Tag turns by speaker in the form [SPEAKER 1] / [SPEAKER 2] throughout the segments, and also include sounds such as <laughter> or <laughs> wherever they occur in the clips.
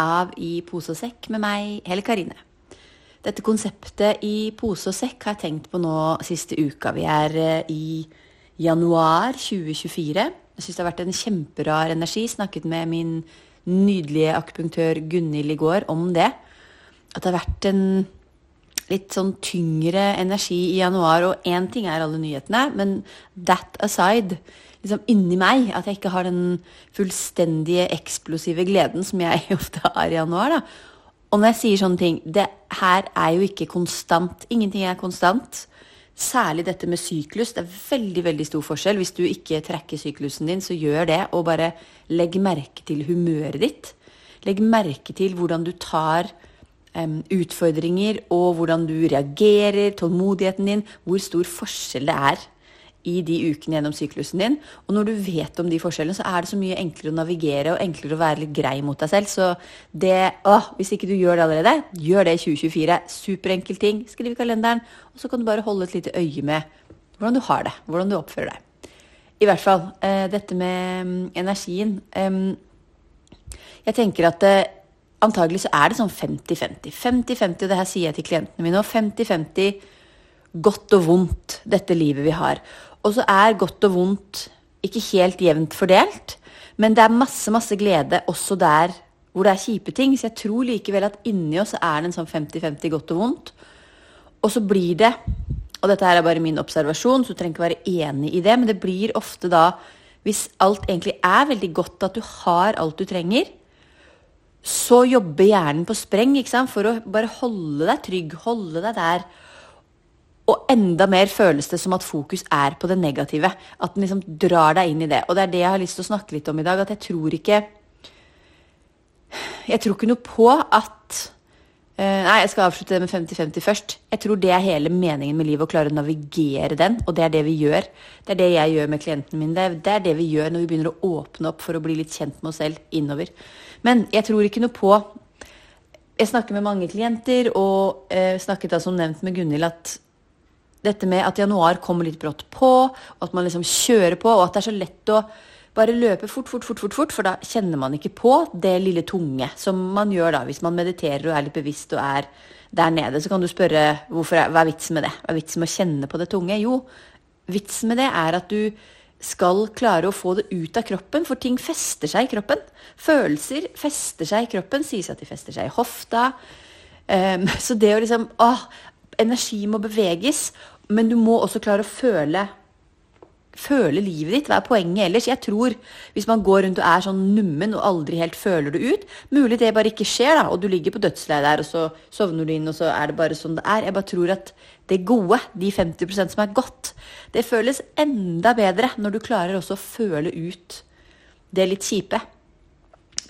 [SPEAKER 1] av I pose og sekk med meg, Helle Karine. Dette konseptet i pose og sekk har jeg tenkt på nå siste uka. Vi er eh, i januar 2024. Jeg syns det har vært en kjemperar energi. Snakket med min nydelige akupunktør Gunhild i går om det. At det har vært en litt sånn tyngre energi i januar. Og én ting er alle nyhetene, men that aside liksom inni meg. At jeg ikke har den fullstendige eksplosive gleden som jeg <laughs> ofte har i januar. da. Og når jeg sier sånne ting Det her er jo ikke konstant. Ingenting er konstant. Særlig dette med syklus. Det er veldig veldig stor forskjell. Hvis du ikke trekker syklusen din, så gjør det. Og bare legg merke til humøret ditt. Legg merke til hvordan du tar um, utfordringer, og hvordan du reagerer, tålmodigheten din. Hvor stor forskjell det er i de ukene gjennom syklusen din. Og når du vet om de forskjellene, så er det så mye enklere å navigere og enklere å være litt grei mot deg selv. Så det, å, hvis ikke du gjør det allerede, gjør det i 2024. Superenkel ting. Skriv i kalenderen. Og så kan du bare holde et lite øye med hvordan du har det. Hvordan du oppfører deg. I hvert fall eh, dette med um, energien. Jeg tenker at eh, antagelig så er det sånn 50-50. 50-50, og det her sier jeg til klientene mine nå. 50-50 godt og vondt, dette livet vi har. Og så er godt og vondt ikke helt jevnt fordelt, men det er masse, masse glede også der hvor det er kjipe ting. Så jeg tror likevel at inni oss er det en sånn 50-50 godt og vondt. Og så blir det, og dette her er bare min observasjon, så du trenger ikke være enig i det, men det blir ofte da, hvis alt egentlig er veldig godt, at du har alt du trenger, så jobber hjernen på spreng for å bare holde deg trygg, holde deg der. Og enda mer føles det som at fokus er på det negative. At den liksom drar deg inn i det. Og det er det jeg har lyst til å snakke litt om i dag. At jeg tror ikke Jeg tror ikke noe på at uh, Nei, jeg skal avslutte det med 50-50 først. Jeg tror det er hele meningen med livet, å klare å navigere den. Og det er det vi gjør. Det er det jeg gjør med klientene mine. Det er det vi gjør når vi begynner å åpne opp for å bli litt kjent med oss selv innover. Men jeg tror ikke noe på Jeg snakker med mange klienter, og uh, snakket da som nevnt med Gunhild at dette med at januar kommer litt brått på, og at man liksom kjører på, og at det er så lett å bare løpe fort, fort, fort, fort, fort, for da kjenner man ikke på det lille tunge som man gjør da hvis man mediterer og er litt bevisst og er der nede. Så kan du spørre hvorfor, hva er vitsen med det? Hva er vitsen med å kjenne på det tunge? Jo, vitsen med det er at du skal klare å få det ut av kroppen, for ting fester seg i kroppen. Følelser fester seg i kroppen, sies at de fester seg i hofta. Um, så det å liksom Åh, energi må beveges. Men du må også klare å føle føle livet ditt. Hva er poenget ellers? Jeg tror Hvis man går rundt og er sånn nummen og aldri helt føler det ut Mulig det bare ikke skjer, da, og du ligger på dødsleiet der, og så sovner du inn, og så er det bare sånn det er. Jeg bare tror at det gode, de 50% som er godt, det føles enda bedre når du klarer også å føle ut det litt kjipe.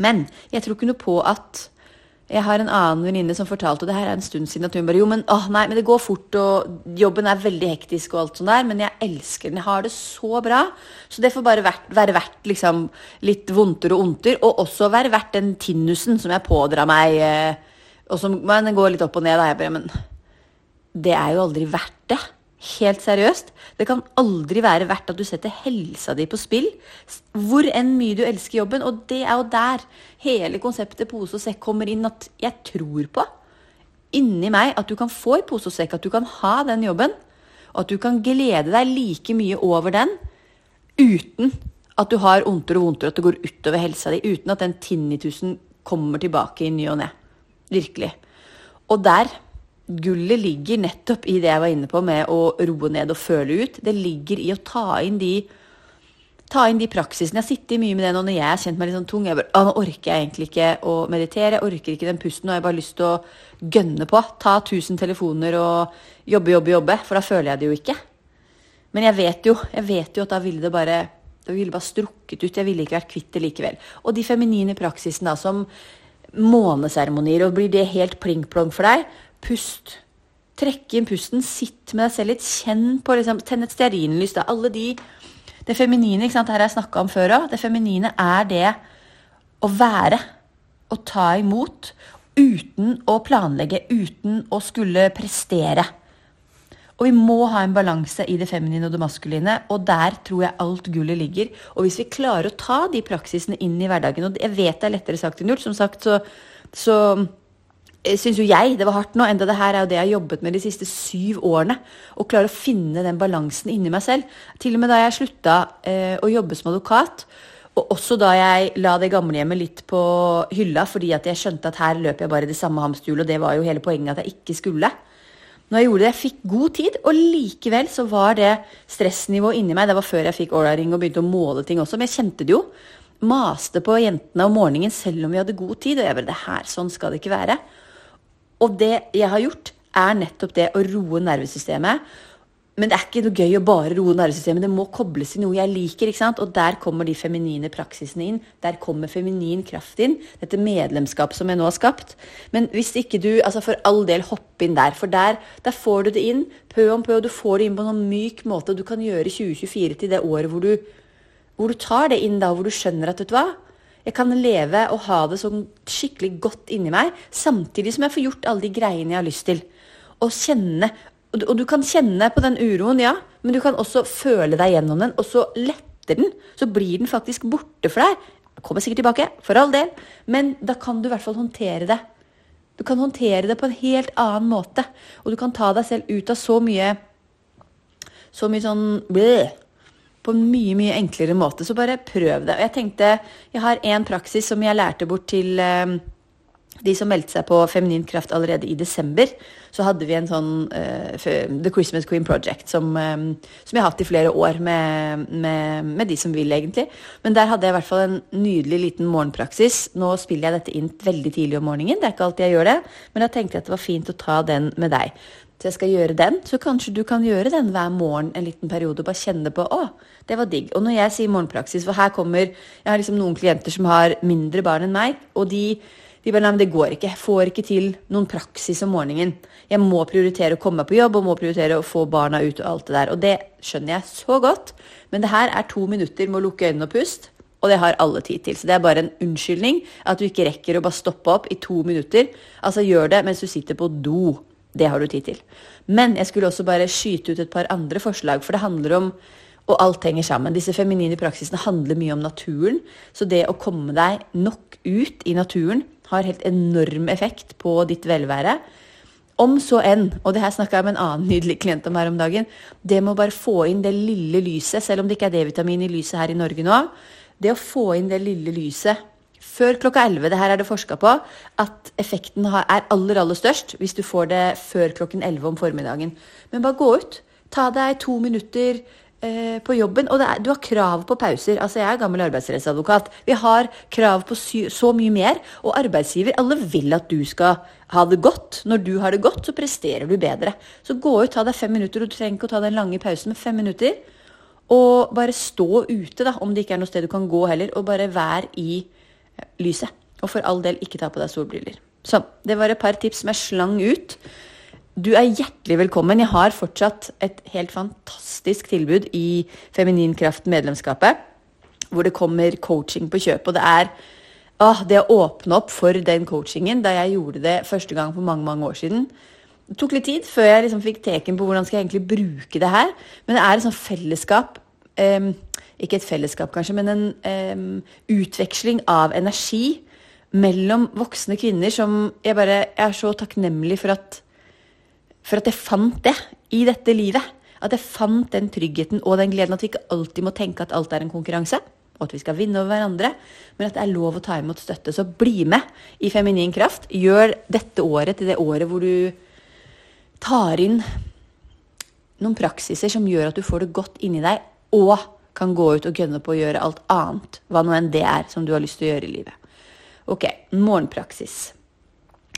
[SPEAKER 1] Men jeg tror ikke noe på at jeg har en annen venninne som fortalte, og det her er en stund siden, at hun bare Jo, men åh, nei, men det går fort, og jobben er veldig hektisk og alt sånt der, men jeg elsker den. Jeg har det så bra. Så det får bare vært, være verdt liksom litt vondter og ondter, og også være verdt den tinnusen som jeg pådrar meg, eh, og som men den går litt opp og ned, da. Jeg bare Men det er jo aldri verdt det. Helt seriøst. Det kan aldri være verdt at du setter helsa di på spill. Hvor enn mye du elsker jobben. Og det er jo der hele konseptet pose og sekk kommer inn. At jeg tror på inni meg at du kan få i pose og sekk, at du kan ha den jobben. Og at du kan glede deg like mye over den uten at du har vondtere og vondtere, at det går utover helsa di. Uten at den tinnitusen kommer tilbake i ny og ne. Virkelig. Og der Gullet ligger nettopp i det jeg var inne på med å roe ned og føle ut. Det ligger i å ta inn de, ta inn de praksisene. Jeg sitter mye med det nå når jeg har kjent meg litt sånn tung. Jeg bare, nå orker jeg egentlig ikke å meditere. Jeg orker ikke den pusten. Og jeg har bare lyst til å gønne på. Ta 1000 telefoner og jobbe, jobbe, jobbe. For da føler jeg det jo ikke. Men jeg vet jo, jeg vet jo at da ville det bare da ville bare strukket ut. Jeg ville ikke vært kvitt det likevel. Og de feminine praksisene da, som måneseremonier, og blir det helt pling-plong for deg, pust. Trekke inn pusten, sitt med deg selv litt, kjenn på liksom, Tenn et stearinlys. da, alle de Det feminine, ikke sant, her har jeg snakka om før òg. Det feminine er det å være. Å ta imot. Uten å planlegge, uten å skulle prestere. Og vi må ha en balanse i det feminine og det maskuline, og der tror jeg alt gullet ligger. Og hvis vi klarer å ta de praksisene inn i hverdagen, og jeg vet det er lettere sagt enn gjort, som sagt så, så syns jo jeg det var hardt nå, enda det her er jo det jeg har jobbet med de siste syv årene. Å klare å finne den balansen inni meg selv. Til og med da jeg slutta eh, å jobbe som advokat, og også da jeg la det gamlehjemmet litt på hylla fordi at jeg skjønte at her løper jeg bare i det samme hamsterhjulet, og det var jo hele poenget at jeg ikke skulle. Når jeg gjorde det, jeg fikk god tid, og likevel så var det stressnivået inni meg Det var før jeg fikk Aura-ring og begynte å måle ting også, men jeg kjente det jo. Maste på jentene om morgenen selv om vi hadde god tid. Og jeg bare Det her, sånn skal det ikke være. Og det jeg har gjort, er nettopp det å roe nervesystemet men det er ikke noe gøy å bare roe nervesystemet. Det må kobles til noe jeg liker. ikke sant? Og der kommer de feminine praksisene inn. Der kommer feminin kraft inn. Dette medlemskapet som jeg nå har skapt. Men hvis ikke du altså For all del, hopp inn der. For der, der får du det inn pø om pø. Og du får det inn på en sånn myk måte. Og du kan gjøre 2024 til det året hvor du, hvor du tar det inn da, hvor du skjønner at vet du hva? Jeg kan leve og ha det sånn skikkelig godt inni meg, samtidig som jeg får gjort alle de greiene jeg har lyst til. Og kjenne og du, kan kjenne på den uroen, ja, men du kan også føle deg gjennom den, og så letter den. Så blir den faktisk borte for deg. Kommer sikkert tilbake, for all del, men da kan du i hvert fall håndtere det. Du kan håndtere det på en helt annen måte, og du kan ta deg selv ut av så mye Så mye sånn bleh, på en mye, mye enklere måte. Så bare prøv det. Og jeg tenkte Jeg har én praksis som jeg lærte bort til eh, de som meldte seg på Feminin kraft allerede i desember, så hadde vi en sånn uh, The Christmas Queen Project, som, um, som, jeg har hatt i flere år med, med, med, de som vil, egentlig. Men der hadde jeg i hvert fall en nydelig liten morgenpraksis. Nå spiller jeg dette inn veldig tidlig om morgenen, det er ikke alltid jeg gjør det, men da tenkte jeg at det var fint å ta den med deg. Så jeg skal gjøre den, så kanskje du kan gjøre den hver morgen en liten periode og bare kjenne på å, det var digg. Og når jeg sier morgenpraksis, for her kommer Jeg har liksom noen klienter som har mindre barn enn meg, og de de bare, nei, men det går ikke. Jeg får ikke til noen praksis om morgenen. Jeg må prioritere å komme på jobb og må prioritere å få barna ut og alt det der. Og det skjønner jeg så godt. Men det her er to minutter med å lukke øynene og puste. Og det har alle tid til. Så det er bare en unnskyldning at du ikke rekker å bare stoppe opp i to minutter. Altså gjør det mens du sitter på do. Det har du tid til. Men jeg skulle også bare skyte ut et par andre forslag, for det handler om og alt henger sammen. Disse feminine praksisene handler mye om naturen. Så det å komme deg nok ut i naturen har helt enorm effekt på ditt velvære. Om så enn, og det her snakka jeg med en annen <laughs> nydelig klient om her om dagen, det med å bare få inn det lille lyset, selv om det ikke er D-vitamin i lyset her i Norge nå, det å få inn det lille lyset før klokka 11, det her er det forska på, at effekten er aller, aller størst hvis du får det før klokken 11 om formiddagen. Men bare gå ut. Ta deg to minutter, på jobben. Og er, du har krav på pauser. Altså, jeg er gammel arbeidsrettsadvokat. Vi har krav på sy så mye mer. Og arbeidsgiver, alle vil at du skal ha det godt. Når du har det godt, så presterer du bedre. Så gå ut, ta deg fem minutter. Og Du trenger ikke å ta den lange pausen med fem minutter. Og bare stå ute, da, om det ikke er noe sted du kan gå heller. Og bare vær i lyset. Og for all del, ikke ta på deg solbriller. Sånn. det var et par tips som jeg slang ut. Du er hjertelig velkommen. Jeg har fortsatt et helt fantastisk tilbud i Feminin Kraft medlemskapet, hvor det kommer coaching på kjøp. Og det er ah, det å åpne opp for den coachingen da jeg gjorde det første gang for mange mange år siden. Det tok litt tid før jeg liksom fikk teken på hvordan skal jeg egentlig bruke det her. Men det er et sånt fellesskap. Um, ikke et fellesskap, kanskje, men en um, utveksling av energi mellom voksne kvinner som jeg bare jeg er så takknemlig for at for at jeg fant det i dette livet. At jeg fant den tryggheten og den gleden. At vi ikke alltid må tenke at alt er en konkurranse. Og at vi skal vinne over hverandre. Men at det er lov å ta imot støtte. Så bli med i Feminin kraft. Gjør dette året til det året hvor du tar inn noen praksiser som gjør at du får det godt inni deg, og kan gå ut og gønne på å gjøre alt annet, hva nå enn det er som du har lyst til å gjøre i livet. Ok, morgenpraksis.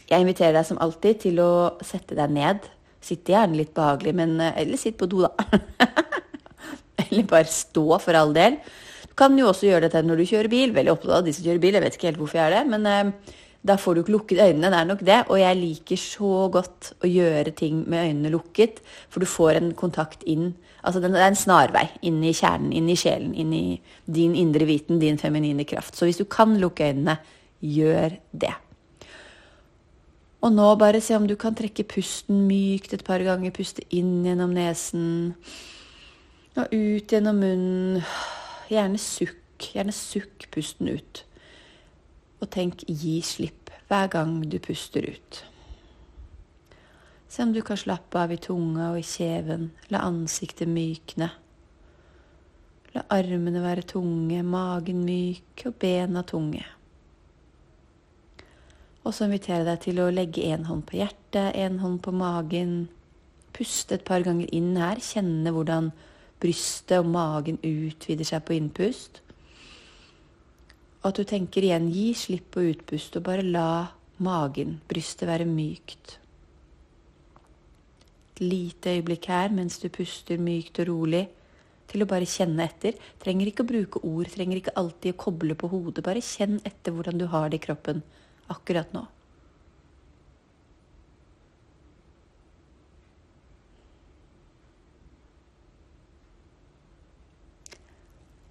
[SPEAKER 1] Jeg inviterer deg som alltid til å sette deg ned Sitt gjerne litt behagelig, men eh, Eller sitt på do, da. <laughs> eller bare stå, for all del. Du kan jo også gjøre dette når du kjører bil. Veldig opptatt av de som kjører bil, jeg vet ikke helt hvorfor jeg er det. Men eh, Da får du ikke lukket øynene, det er nok det. Og jeg liker så godt å gjøre ting med øynene lukket, for du får en kontakt inn. Altså det er en snarvei inn i kjernen, inn i sjelen, inn i din indre viten, din feminine kraft. Så hvis du kan lukke øynene, gjør det. Og nå bare se om du kan trekke pusten mykt et par ganger. Puste inn gjennom nesen og ut gjennom munnen. Gjerne sukk. Gjerne sukk pusten ut og tenk 'gi slipp' hver gang du puster ut. Se om du kan slappe av i tunga og i kjeven. La ansiktet mykne. La armene være tunge, magen myk og bena tunge. Og så inviterer jeg deg til å legge en hånd på hjertet, en hånd på magen. Puste et par ganger inn her. Kjenne hvordan brystet og magen utvider seg på innpust. Og at du tenker igjen gi slipp på utpust, og bare la magen, brystet, være mykt. Et lite øyeblikk her mens du puster mykt og rolig, til å bare kjenne etter. Trenger ikke å bruke ord, trenger ikke alltid å koble på hodet. Bare kjenn etter hvordan du har det i kroppen akkurat nå.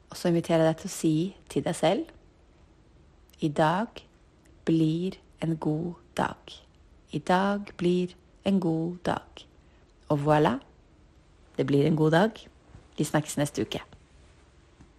[SPEAKER 1] Og så inviterer jeg deg til å si til deg selv i dag blir en god dag. I dag blir en god dag. Og voilà, det blir en god dag. Vi snakkes neste uke.